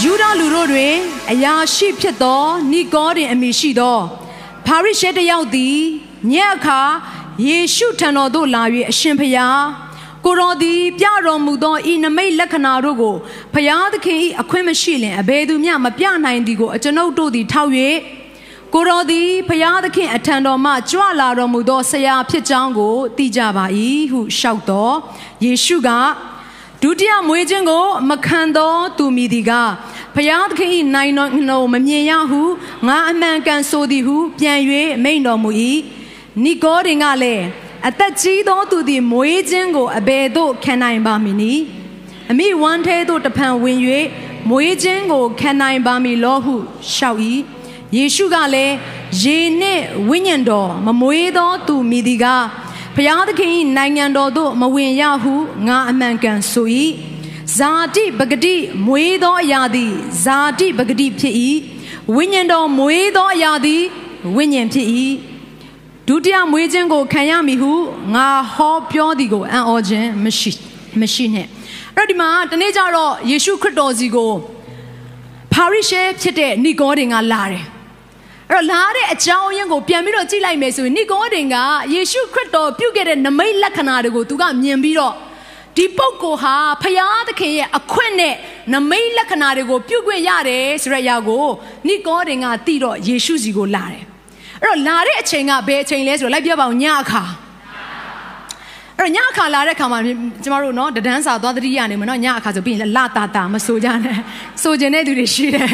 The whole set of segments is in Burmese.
ယူဒလူတို့တွင်အရာရှိဖြစ်သောနိကောဒင်အမိရှိသောဖာရိရှဲတယောက်သည်ညက်အခါယေရှုထံတော်သို့လာ၍အရှင်ဖျားကိုတော်သည်ပြတော်မူသောဤနမိတ်လက္ခဏာတို့ကိုဖျားသခင်၏အခွင့်မရှိလင်အဘယ်သူမျှမပြနိုင်သည်ကိုအကျွန်ုပ်တို့သည်ထောက်၍ကိုတော်သည်ဖျားသခင်အထံတော်မှကြွလာတော်မူသောဆရာဖြစ်ကြောင်းကိုသိကြပါ၏ဟုလျှောက်တော်ယေရှုက ဒုတိယမွေးခြင်းကို မခံသောသူမည်သည်ကဖျားသခင်၏နိုင်တော်မမြင်ရဟုငါအမှန်ကန်ဆိုသည်ဟုပြန်၍မိန်တော်မူ၏နိကောဒင်ကလည်းအသက်ကြီးသောသူသည်မွေးခြင်းကိုအဘယ်သို့ခံနိုင်ပါမည်နည်းအမိဝမ်းထဲသို့တဖန်ဝင်၍မွေးခြင်းကိုခံနိုင်ပါမည်လောဟုလျှောက်၏ယေရှုကလည်းရေနှင့်ဝိညာဉ်တော်မမွေးသောသူမိသည်က ဖျားသခင်၏နိုင်ငံတော်သို့မဝင်ရဟုငါအမှန်ကန်ဆို၏ဇာတိပဂတိမွေးသောအရာသည်ဇာတိပဂတိဖြစ်၏ဝိညာဉ်တော်မွေးသောအရာသည်ဝိညာဉ်ဖြစ်၏ဒုတိယမွေးခြင်းကိုခံရမည်ဟုငါဟောပြောသည်ကိုအံ့ဩခြင်းမရှိမရှိနဲ့အဲ့ဒီမှာတနေ့ကျတော့ယေရှုခရစ်တော်စီကိုဖာရိရှဲဖြစ်တဲ့နိကောဒင်ကလာတယ် အဲ့တော့လာတဲ့အကြောင်းအရင်းကိုပြန်ပြီးတော့ကြည့်လိုက်မယ်ဆိုရင်နိကောဒင်ကယေရှုခရစ်တော်ပြုခဲ့တဲ့နမိတ်လက္ခဏာတွေကိုသူကမြင်ပြီးတော့ဒီပုဂ္ဂိုလ်ဟာဖယားသခင်ရဲ့အခွင့်နဲ့နမိတ်လက္ခဏာတွေကိုပြုခွင့်ရတယ်ဆိုတဲ့အရာကိုနိကောဒင်ကသိတော့ယေရှုစီကိုလာတယ်အဲ့တော့လာတဲ့အချိန်ကဘယ်အချိန်လဲဆိုတော့လိုက်ပြပါအောင်ညအခါအဲ့တော့ညအခါလာတဲ့ခါမှာကျမတို့နော်တဒန်းစာသွားတတိယနေမှာနော်ညအခါဆိုပြီးရင်လာတာတာမဆိုကြနဲ့ဆိုကျင်တဲ့သူတွေရှိတယ်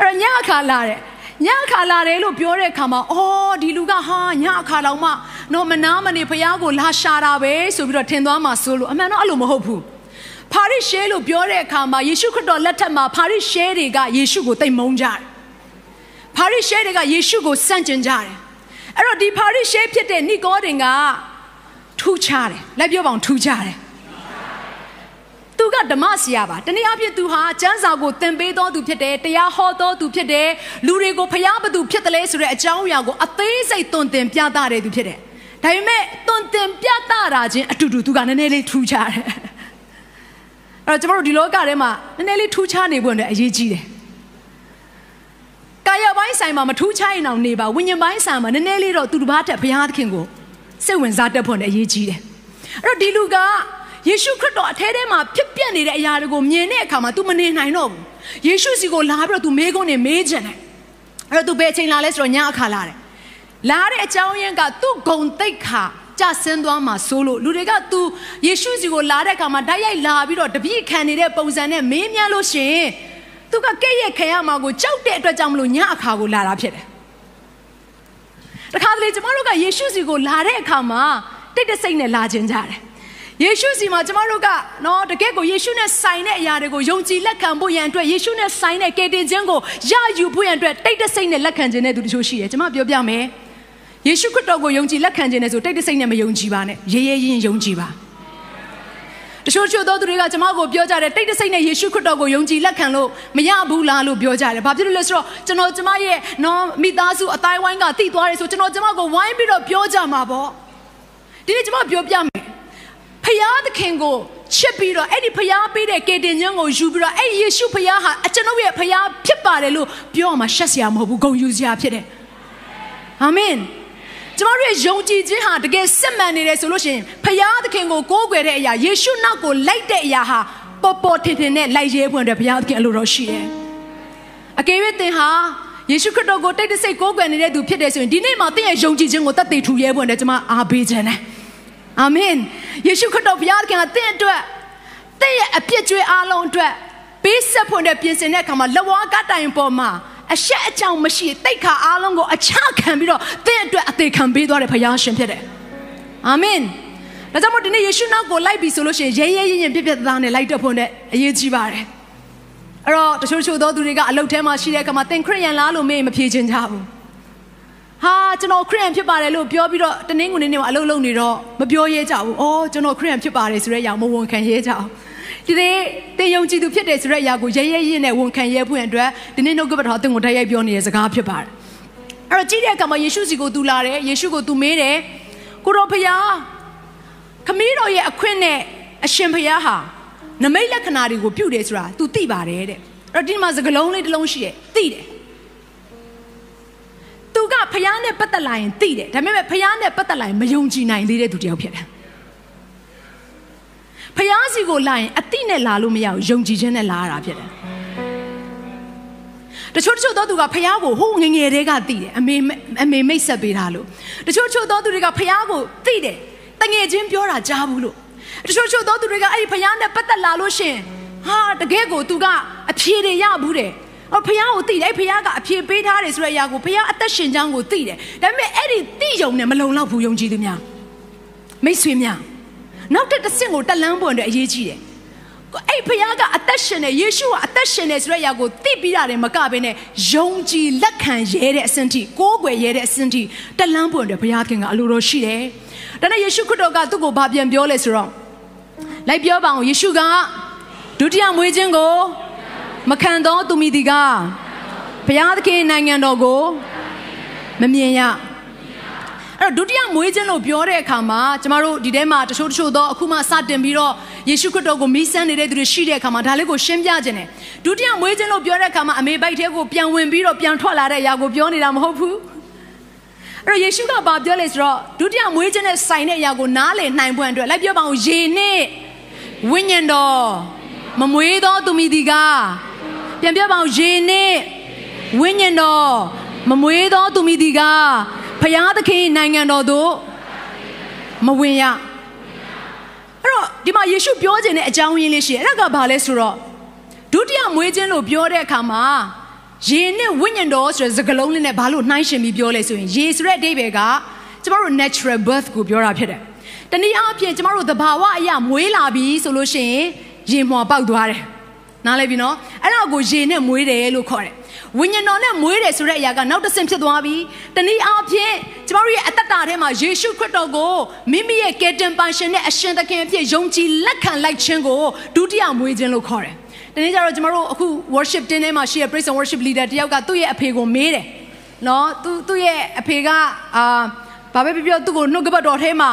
အဲ့တော့ညအခါလာတဲ့ ညအခါလာတယ်လို့ပြောတဲ့အခါမှာအော်ဒီလူကဟာညအခါလောက်မှတော့မနာမနေဖះကိုလာရှာတာပဲဆိုပြီးတော့ထင်သွားမှာဆိုလို့အမှန်တော့အဲ့လိုမဟုတ်ဘူးဖာရိရှဲလို့ပြောတဲ့အခါမှာယေရှုခရစ်တော်လက်ထက်မှာဖာရိရှဲတွေကယေရှုကိုတိတ်မုန်းကြတယ်ဖာရိရှဲတွေကယေရှုကိုစန့်ကျင်ကြတယ်အဲ့တော့ဒီဖာရိရှဲဖြစ်တဲ့နိကောဒင်ကထူးခြားတယ်လက်ပြောပေါင်ထူးခြားတယ် သူကဓမ္မဆရာပါတနည်းအားဖြင့်သူဟာကျမ်းစာကိုသင်ပေးတော်သူဖြစ်တယ်တရားဟောတော်သူဖြစ်တယ်လူတွေကိုဖျားဘသူဖြစ်တယ်လဲဆိုတဲ့အကြောင်းအရာကိုအသေးစိတ်သွန်သင်ပြသတဲ့သူဖြစ်တယ်ဒါပေမဲ့သွန်သင်ပြသတာချင်းအတူတူသူကနည်းနည်းလေးထူးခြားတယ်အဲ့တော့ကျွန်တော်တို့ဒီလောကထဲမှာနည်းနည်းလေးထူးခြားနေဖို့အတွက်အရေးကြီးတယ်ကာယပိုင်းဆိုင်မှာမထူးခြားရင်အောင်နေပါဝိညာဉ်ပိုင်းဆိုင်မှာနည်းနည်းလေးတော့သူတစ်ပါးတက်ဘုရားသခင်ကိုစိတ်ဝင်စားတတ်ဖို့အတွက်အရေးကြီးတယ်အဲ့တော့ဒီလူက ယေရှုခရစ်တော်အထဲထဲမှာဖြစ်ပျက်နေတဲ့အရာတွေကိုမြင်တဲ့အခါမှာ तू မနေနိုင်တော့ဘူးယေရှုစီကိုလာပြီးတော့ तू မေးခွန်းနဲ့မေးချင်တယ်အဲ့တော့ तू ဘယ်အချိန်လာလဲဆိုတော့ညအခါလာတယ်လာတဲ့အကြောင်းရင်းကသူ့ဂုံတိတ်ခါကြဆင်းသွားမှာဆိုလို့လူတွေက तू ယေရှုစီကိုလာတဲ့အခါမှာဓာတ်ရိုက်လာပြီးတော့တပြည့်ခံနေတဲ့ပုံစံနဲ့မေးမြန်းလို့ရှိရင်သူကကဲ့ရဲ့ခံရမှာကိုကြောက်တဲ့အတွက်ကြောင့်မလို့ညအခါကိုလာတာဖြစ်တယ်တခါတလေကျမတို့ကယေရှုစီကိုလာတဲ့အခါမှာတိတ်တဆိတ်နဲ့လာခြင်းကြတယ် ယေရှုစီမှာကျမတို့ကနော်တကယ့်ကိုယေရှုနဲ့ဆိုင်တဲ့အရာတွေကိုယုံကြည်လက်ခံဖို့ရန်အတွက်ယေရှုနဲ့ဆိုင်တဲ့ကယ်တင်ခြင်းကိုရယူဖို့ရန်အတွက်တိတ်တဆိတ်နဲ့လက်ခံခြင်းတဲ့သူတချို့ရှိတယ်ကျမပြောပြမယ်ယေရှုခရစ်တော်ကိုယုံကြည်လက်ခံခြင်းနဲ့ဆိုတိတ်တဆိတ်နဲ့မယုံကြည်ပါနဲ့ရဲရဲရင်ယုံကြည်ပါတချို့ချို့သောသူတွေကကျမကိုပြောကြတယ်တိတ်တဆိတ်နဲ့ယေရှုခရစ်တော်ကိုယုံကြည်လက်ခံလို့မရဘူးလားလို့ပြောကြတယ်။ဘာဖြစ်လို့လဲဆိုတော့ကျွန်တော်ကျမရဲ့နော်မိသားစုအတိုင်းဝိုင်းကတိသွားတယ်ဆိုကျွန်တော်ကျမကိုဝိုင်းပြီးတော့ပြောကြမှာပေါ့။ဒီနေ့ကျမပြောပြမယ် ဖယားသခင်ကိုချစ်ပြီးတော့အဲ့ဒီဖယားပေးတဲ့ကေတင်ခြင်းကိုယူပြီးတော့အဲ့ယေရှုဖယားဟာအကျွန်ုပ်ရဲ့ဖယားဖြစ်ပါတယ်လို့ပြောမှရှက်စရာမဟုတ်ဘူးဂုဏ်ယူစရာဖြစ်တယ်အာမင်ကျမတို့ရဲ့ယုံကြည်ခြင်းဟာတကယ်စစ်မှန်နေတယ်ဆိုလို့ရှိရင်ဖယားသခင်ကိုကိုးကွယ်တဲ့အရာယေရှုနောက်ကိုလိုက်တဲ့အရာဟာပေါ်ပေါ်ထင်ထင်နဲ့လိုက်ရဲဖွင့်တဲ့ဘုရားသခင်အလိုတော်ရှိတယ်အကယ်၍သင်ဟာယေရှုခရစ်တော်ကိုတိတ်တဆိတ်ကိုးကွယ်နေတဲ့သူဖြစ်တယ်ဆိုရင်ဒီနေ့မှာသင်ရဲ့ယုံကြည်ခြင်းကိုတတ်သိထူရဲဖွင့်တယ်ကျွန်မအားပေးခြင်းတယ် အာမင်ယေရှုခရစ်တော်ဘုရားခင်ကတင့်အတွက်တင့်ရဲ့အပြစ်ကြွေးအားလုံးအတွက်ပေးဆက်ဖွင့်တဲ့ပြင်ဆင်တဲ့အခါမှာလဝါကတိုင်ပေါ်မှာအရှက်အကြောင်းမရှိတိတ်ခါအားလုံးကိုအချခံပြီးတော့တင့်အတွက်အသေးခံပေးသွားတဲ့ဘုရားရှင်ဖြစ်တယ်အာမင်ဒါကြောင့်မို့ဒီနေ့ယေရှုနောက်ကိုလိုက်ပြီဆိုလို့ရှိရင်ရဲရဲရင်ရင်ပြပြသားသားနဲ့လိုက်တော့ဖို့နဲ့အရေးကြီးပါတယ်အဲ့တော့တချို့ချို့သောသူတွေကအလုတ်ထဲမှာရှိတဲ့အခါမှာသင်ခရစ်ယာန်လားလို့မေးမဖြေချင်ကြဘူး ဟာကျွန်တော်ခရစ်ယာန်ဖြစ်ပါတယ်လို့ပြောပြီးတော့တနင်္ဂနွေနေ့မှာအလုပ်လုပ်နေတော့မပြောရဲကြဘူး။အော်ကျွန်တော်ခရစ်ယာန်ဖြစ်ပါတယ်ဆိုတဲ့အရာမဝန်ခံရဲကြအောင်။ဒီနေ့သင်ယုံကြည်သူဖြစ်တယ်ဆိုတဲ့အရာကိုရဲရဲရင့်နဲ့ဝန်ခံရဲဖို့အတွက်ဒီနေ့နှုတ်ကပတ်တော်သင်ကိုတိုက်ရိုက်ပြောနေတဲ့စကားဖြစ်ပါတယ်။အဲ့တော့ကြည့်တဲ့အခါမှာယေရှုစီကိုသူလာတယ်ယေရှုကိုသူမေးတယ်ကိုတော်ဖျားခမည်းတော်ရဲ့အခွင့်နဲ့အရှင်ဖျားဟာနမိတ်လက္ခဏာတွေကိုပြုတယ်ဆိုတာ तू သိပါတယ်တဲ့။အဲ့တော့ဒီမှာစကလုံးလေးတစ်လုံးရှိတယ်သိတယ်သူ ကဖျားနဲ့ပတ်သက်လာရင်သိတယ်ဒါပေမဲ့ဖျားနဲ့ပတ်သက်လာရင်မယုံကြည်နိုင်သေးတဲ့သူတယောက်ဖြစ်တယ်ဖျားစီကိုလာရင်အတိနဲ့လာလို့မရဘူးယုံကြည်ခြင်းနဲ့လာရတာဖြစ်တယ်တချို့တချို့သောသူကဖျားကိုဟိုငငယ်တွေကသိတယ်အမေအမေမိတ်ဆက်ပေးတာလို့တချို့တချို့သောသူတွေကဖျားကိုသိတယ်တငယ်ချင်းပြောတာကြားဘူးလို့တချို့တချို့သောသူတွေကအဲ့ဒီဖျားနဲ့ပတ်သက်လာလို့ရှင်ဟာတကယ်ကိုသူကအဖြေတွေရဘူးတယ် အော်ဖះကိုသိတယ်ဖះကအဖြေပေးထားတယ်ဆိုတဲ့အရာကိုဖះအသက်ရှင်ကြောင်းကိုသိတယ်ဒါပေမဲ့အဲ့ဒီသိယုံနဲ့မလုံလောက်ဘူးယုံကြည်သူများမိတ်ဆွေများနောက်တစ်တစ်ဆင့်ကိုတက်လန်းပွင့်အတွက်အရေးကြီးတယ်အဲ့ဖះကအသက်ရှင်တယ်ယေရှုကအသက်ရှင်တယ်ဆိုတဲ့အရာကိုသိပြီးရတယ်မကဘဲနဲ့ယုံကြည်လက်ခံရဲတဲ့အဆင့်ထိကိုးကွယ်ရဲတဲ့အဆင့်ထိတက်လန်းပွင့်အတွက်ဘုရားခင်ကအလိုတော်ရှိတယ်ဒါနဲ့ယေရှုခရစ်တော်ကသူ့ကိုဗာပြန်ပြောလဲဆိုတော့လိုက်ပြောပါအောင်ယေရှုကဒုတိယမွေးခြင်းကို မခံသောသူမိဒီကဘုရားသခင်နိုင်ငံတော်ကိုမမြင်ရအဲ့တော့ဒုတိယမွေးခြင်းလို့ပြောတဲ့အခါမှာကျမတို့ဒီထဲမှာတချို့တချို့တော့အခုမှစတင်ပြီးတော့ယေရှုခရစ်တော်ကိုမီးစမ်းနေတဲ့သူတွေရှိတဲ့အခါမှာဒါလေးကိုရှင်းပြခြင်းတယ်ဒုတိယမွေးခြင်းလို့ပြောတဲ့အခါမှာအမေဘိုက်ထဲကိုပြန်ဝင်ပြီးတော့ပြန်ထွက်လာတဲ့အရာကိုပြောနေတာမဟုတ်ဘူးအဲ့တော့ယေရှုကဘာပြောလဲဆိုတော့ဒုတိယမွေးခြင်းနဲ့ဆိုင်တဲ့အရာကိုနားလည်နိုင်ဖို့အတွက်လိုက်ပြောပါအောင်ယေနဲ့ဝိညာဉ်တော်မမွေးသောသူမိဒီက ပြန်ပြောပါအောင်ယေနဲ့ဝိညာဉ်တော်မမွေးသောသူမိဒီကဖျားသခင်နိုင်ငံတော်သို့မဝင်ရအဲ့တော့ဒီမှာယေရှုပြောခြင်းတဲ့အကြောင်းရင်းလေးရှိတယ်အဲ့ဒါကဘာလဲဆိုတော့ဒုတိယမွေးခြင်းလို့ပြောတဲ့အခါမှာယေနဲ့ဝိညာဉ်တော်ဆိုတဲ့စကားလုံးလေးနဲ့ဘာလို့နှိုင်းရှင်ပြီးပြောလဲဆိုရင်ယေဆိုတဲ့အဓိပ္ပာယ်ကကျမတို့ natural birth ကိုပြောတာဖြစ်တယ်။တနည်းအားဖြင့်ကျမတို့သဘာဝအရာမွေးလာပြီဆိုလို့ရှိရင်ရေမှော်ပေါက်သွားတယ်။ နားလည်ပြီနော်။အဲ့ဒါကိုရေနဲ့မွေးတယ်လို့ခေါ်တယ်။ဝိညာဉ်တော်နဲ့မွေးတယ်ဆိုတဲ့အရာကနောက်တစ်ဆင့်ဖြစ်သွားပြီ။တနည်းအားဖြင့်ကျမတို့ရဲ့အသက်တာထဲမှာယေရှုခရစ်တော်ကိုမိမိရဲ့ကယ်တင်ပါရှင်နဲ့အရှင်သခင်အဖြစ်ယုံကြည်လက်ခံလိုက်ခြင်းကိုဒုတိယမွေးခြင်းလို့ခေါ်တယ်။ဒီနေ့ကျတော့ကျမတို့အခု worship တင်းထဲမှာရှိတဲ့ praise and worship leader တယောက်ကသူ့ရဲ့အဖေကိုမေးတယ်။နော်သူသူ့ရဲ့အဖေကအာဘာပဲပြောပြောသူ့ကိုနှုတ်ကပတ်တော်ထဲမှာ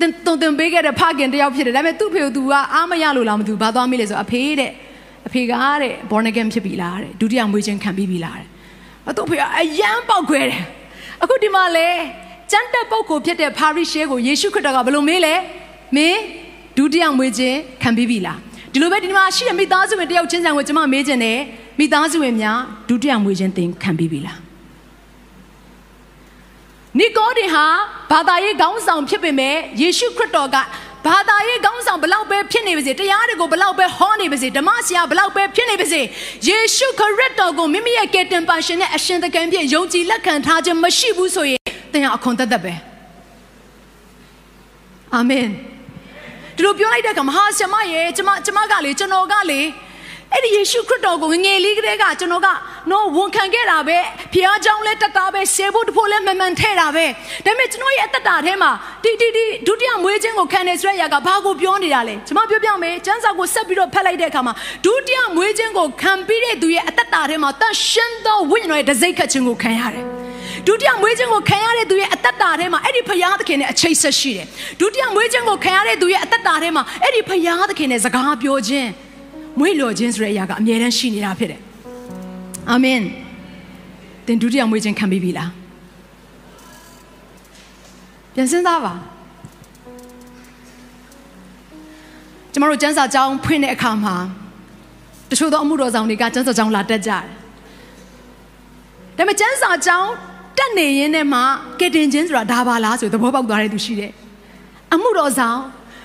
တင်တုံတင်ပေးခဲ့တဲ့ဖခင်တယောက်ဖြစ်တယ်ဒါပေမဲ့သူ့ဖေကို तू ကအားမရလို့လားမသိဘူးဘာသွားမိလဲဆိုအဖေတဲ့ အဖေကတဲ့ born again ဖြစ်ပြီလားတဲ့ဒုတိယမွေးခြင်းခံပြီးပြီလားတဲ့အသူ့ဖေကအယမ်းပေါက်ခွဲတယ်အခုဒီမှာလေကျမ်းတက်ပုတ်ကိုဖြစ်တဲ့ပါရိရှဲကိုယေရှုခရစ်တော်ကဘယ်လိုမေးလဲမင်းဒုတိယမွေးခြင်းခံပြီးပြီလားဒီလိုပဲဒီမှာရှိတဲ့မိသားစုဝင်တယောက်ချင်းဆိုင်ကိုကျွန်မမေးခြင်းတယ်မိသားစုဝင်များဒုတိယမွေးခြင်းသင်ခံပြီးပြီလားနီကိုဒီဟာဘာသာရေးခေါင်းဆောင်ဖြစ်ပေမဲ့ယေရှုခရစ်တော်က ဘာသာရေးခေါင်းဆောင်ဘလောက်ပဲဖြစ်နေပါစေတရားတွေကိုဘလောက်ပဲဟောနေပါစေဓမ္မဆရာဘလောက်ပဲဖြစ်နေပါစေယေရှုခရစ်တော်ကိုမိမိရဲ့ကယ်တင်ပါရှင်နဲ့အရှင်သခင်ပြည့်ယုံကြည်လက်ခံထားခြင်းမရှိဘူးဆိုရင်သင်ဟာအခွန်သက်သက်ပဲအာမင်ဒီလိုပြောလိုက်တဲ့အခါမဟာဆရာမရဲ့ကျမကျမကလေကျွန်တော်ကလေ အဲ့ဒီယေရှုခရစ်တော်ကိုငငယ်လေးကလေးကကျွန်တော်ကနော်ဝန်ခံခဲ့တာပဲဖះเจ้าလဲတက်တာပဲဆေဖို့တဖို့လဲမမှန်ထဲတာပဲဒါပေမဲ့ကျွန်တော်ရဲ့အသက်တာထဲမှာဒီဒီဒီဒုတိယမွေးခြင်းကိုခံနေဆိုတဲ့အရာကဘာကိုပြောနေတာလဲကျွန်မပြောပြမယ်ကျမ်းစာကိုဆက်ပြီးတော့ဖတ်လိုက်တဲ့အခါမှာဒုတိယမွေးခြင်းကိုခံပြီးတဲ့သူရဲ့အသက်တာထဲမှာတန်ရှင်းသောဝိညာဉ်တော်ရဲ့တစိတ်ခတ်ခြင်းကိုခံရတယ်ဒုတိယမွေးခြင်းကိုခံရတဲ့သူရဲ့အသက်တာထဲမှာအဲ့ဒီဖယားသခင်နဲ့အချိတ်ဆက်ရှိတယ်ဒုတိယမွေးခြင်းကိုခံရတဲ့သူရဲ့အသက်တာထဲမှာအဲ့ဒီဖယားသခင်နဲ့စကားပြောခြင်း မွေးလျော်ခြင်းဆိုတဲ့အရာကအမြဲတမ်းရှိနေတာဖြစ်တယ်အာမင်သင်ဒုတိယမွေးခြင်းခံပြီးပြီလားပြန်စဉ်းစားပါကျမတို့ကျန်းစာကျောင်းဖွင့်တဲ့အခါမှာတချို့သောအမှုတော်ဆောင်တွေကကျန်းစာကျောင်းလာတက်ကြတယ်ဒါပေမဲ့ကျန်းစာကျောင်းတက်နေရင်းနဲ့မှကတင်ချင်းဆိုတာဒါပါလားဆိုသဘောပေါက်သွားတဲ့သူရှိတယ်အမှုတော်ဆောင်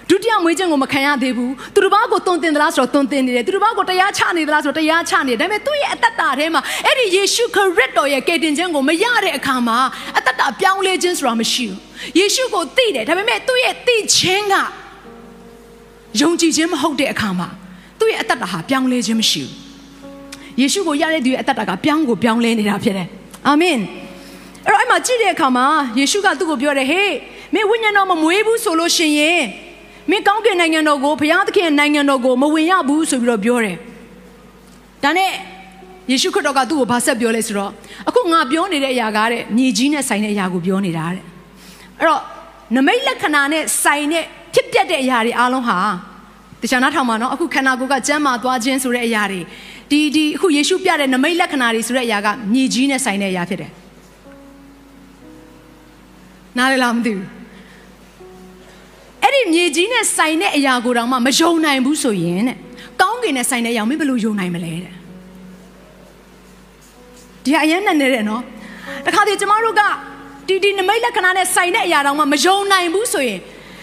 ဒုတိယမွေးခြင်းကိုမခံရသေးဘူးသူတို့ဘာကိုတုံတင်သလားဆိုတော့တုံတင်နေတယ်သူတို့ဘာကိုတရားချနေသလားဆိုတော့တရားချနေတယ်ဒါပေမဲ့သူ့ရဲ့အသက်တာထဲမှာအဲ့ဒီယေရှုခရစ်တော်ရဲ့ကယ်တင်ခြင်းကိုမရတဲ့အခါမှာအသက်တာပြောင်းလဲခြင်းဆိုတာမရှိဘူးယေရှုကိုသိတယ်ဒါပေမဲ့သူ့ရဲ့သိခြင်းကယုံကြည်ခြင်းမဟုတ်တဲ့အခါမှာသူ့ရဲ့အသက်တာဟာပြောင်းလဲခြင်းမရှိဘူးယေရှုကိုရတဲ့သူရဲ့အသက်တာကပြောင်းကိုပြောင်းလဲနေတာဖြစ်တယ်အာမင်အဲ့တော့အဲ့မှာကြည့်တဲ့အခါမှာယေရှုကသူ့ကိုပြောတယ်ဟေးမင်းဝိညာဉ်တော်မမွေးဘူးဆိုလို့ရှိရင် မင်းကောင်းကင်နိုင်ငံတော်ကိုဘုရားသခင်နိုင်ငံတော်ကိုမဝင်ရဘူးဆိုပြီးတော့ပြောတယ်ဒါနဲ့ယေရှုခရစ်တော်ကသူ့ကိုဘာဆက်ပြောလဲဆိုတော့အခုငါပြောနေတဲ့အရာကတဲ့မြေကြီးနဲ့ဆိုင်တဲ့အရာကိုပြောနေတာတဲ့အဲ့တော့နမိတ်လက္ခဏာနဲ့ဆိုင်တဲ့ဖြစ်ပျက်တဲ့အရာတွေအားလုံးဟာတခြားနားထောင်ပါနော်အခုခန္ဓာကိုယ်ကကျမ်းမာသွားခြင်းဆိုတဲ့အရာတွေဒီဒီအခုယေရှုပြတဲ့နမိတ်လက္ခဏာတွေဆိုတဲ့အရာကမြေကြီးနဲ့ဆိုင်တဲ့အရာဖြစ်တယ်နားလည်လားမသိဘူး အဲ့ဒီမြေကြီးနဲ့ဆိုင်တဲ့အရာကိုတော့မှမယုံနိုင်ဘူးဆိုရင်တဲ့ကောင်းကင်နဲ့ဆိုင်တဲ့အရာမင်းဘယ်လိုယုံနိုင်မလဲတဲ့ဒီအရင်နဲ့နေတယ်နော်တခါတည်းကျမတို့ကဒီဒီနမိတ်လက္ခဏာနဲ့ဆိုင်တဲ့အရာတော့မှမယုံနိုင်ဘူးဆိုရင်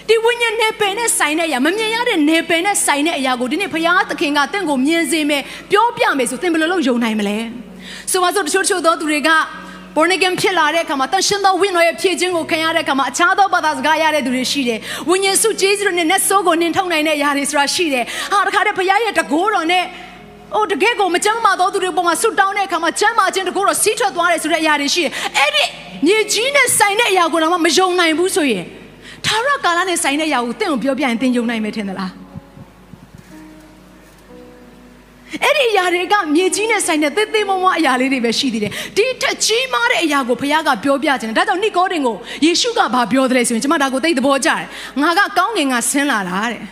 ဒီဝိညာဉ်နေပင်နဲ့ဆိုင်တဲ့အရာမမြင်ရတဲ့နေပင်နဲ့ဆိုင်တဲ့အရာကိုဒီနေ့ဘုရားသခင်ကတင့်ကိုမြင်စေမယ်ပြောပြမယ်ဆိုသင်ဘယ်လိုလုပ်ယုံနိုင်မလဲဆိုပါစို့တချို့တချို့သောသူတွေက born again ဖြစ်လာတဲ့အခါမှာတန်ရှင်သောဝိညာဉ်ရဲ့ဖြည့်ခြင်းကိုခံရတဲ့အခါမှာအခြားသောဘာသာစကားရတဲ့သူတွေရှိတယ်။ဝိညာဉ်စုကျေးဇူးတွေနဲ့နတ်ဆိုးကိုနင်ထုတ်နိုင်တဲ့ຢာတွေဆိုတာရှိတယ်။ဟာတခါတည်းဘုရားရဲ့တကိုးတော်နဲ့အိုတကယ်ကိုမကြမ်းမာသောသူတွေပေါ်မှာဆွတောင်းတဲ့အခါမှာကျမ်းမာခြင်းတကိုးတော်စီးထွက်သွားတယ်ဆိုတဲ့အရာတွေရှိတယ်။အဲ့ဒီမြေကြီးနဲ့ဆိုင်တဲ့အရာကိုတော့မယုံနိုင်ဘူးဆိုရင်သာရကာလနဲ့ဆိုင်တဲ့အရာကိုတင့်ကိုပြောပြရင်သင်ယုံနိုင်မယ်ထင်သလား။ အဲ့ဒီအရာတွေကမြေကြီးနဲ့ဆိုင်တဲ့သေးသေးမွားမွားအရာလေးတွေပဲရှိသေးတယ်ဒီထက်ကြီးမားတဲ့အရာကိုဘုရားကပြောပြခြင်းတယ်ဒါကြောင့်နိကောဒင်ကိုယေရှုကဘာပြောတယ်လဲဆိုရင်ကျွန်မဒါကိုသိသဘောကျတယ်ငါကကောင်းကင်ကဆင်းလာတာတဲ့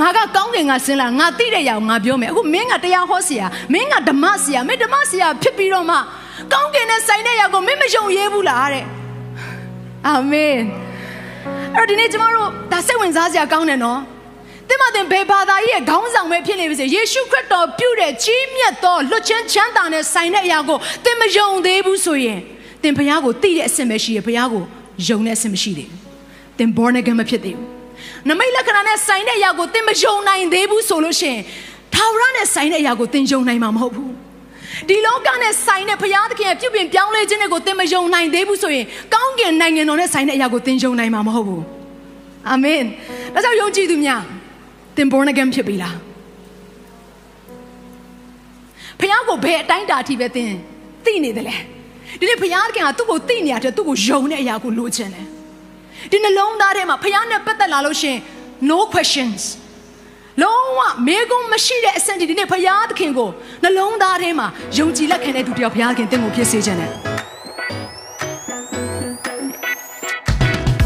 ငါကကောင်းကင်ကဆင်းလာငါသိတဲ့အရာကိုငါပြောမယ်အခုမင်းကတရားဟောဆရာမင်းကဓမ္မဆရာမင်းဓမ္မဆရာဖြစ်ပြီးတော့မှကောင်းကင်နဲ့ဆိုင်တဲ့အရာကိုမင်းမယုံရဲဘူးလားတဲ့အာမင်အဲ့တော့ဒီနေ့ကျမတို့ဒါစိတ်ဝင်စားစရာကောင်းတယ်နော် တင်မတင်ဘယ်ဘာသာကြီးရဲ့ခေါင်းဆောင်ပဲဖြစ်နေပါစေယေရှုခရစ်တော်ပြုတဲ့ကြီးမြတ်သောလွတ်ချင်းချမ်းသာနဲ့ဆိုင်တဲ့အရာကိုသင်မယုံသေးဘူးဆိုရင်သင်ဘုရားကိုသိတဲ့အဆင့်ပဲရှိရဘုရားကိုယုံတဲ့အဆင့်မရှိသေးဘူးသင် born again မဖြစ်သေးဘူးနမိတ်လက္ခဏာနဲ့ဆိုင်တဲ့အရာကိုသင်မယုံနိုင်သေးဘူးဆိုလို့ရှိရင်ထာဝရနဲ့ဆိုင်တဲ့အရာကိုသင်ယုံနိုင်မှာမဟုတ်ဘူးဒီလောကနဲ့ဆိုင်တဲ့ဘုရားသခင်ရဲ့ပြုပြင်ပြောင်းလဲခြင်းတွေကိုသင်မယုံနိုင်သေးဘူးဆိုရင်ကောင်းကင်နိုင်ငံတော်နဲ့ဆိုင်တဲ့အရာကိုသင်ယုံနိုင်မှာမဟုတ်ဘူးအာမင်ဒါကြောင့်ယုံကြည်သူများ သင် born again ဖြစ်ပြီလားဖခင်ကိုဘယ်အတိုင်းတာအထိပဲသင်သိနေတယ်လေဒီနေ့ဖခင်ကသူ့ကိုသိနေရတယ်သူ့ကိုယုံတဲ့အရာကိုလိုချင်တယ်ဒီနှလုံးသားထဲမှာဖခင်နဲ့ပတ်သက်လာလို့ရှင် no questions လုံးဝမေကုံမရှိတဲ့အဆင့်ဒီနေ့ဖခင်သခင်ကိုနှလုံးသားထဲမှာယုံကြည်လက်ခံတဲ့သူတယောက်ဖခင်သခင်တင့်ကိုဖြစ်စေခြင်းတ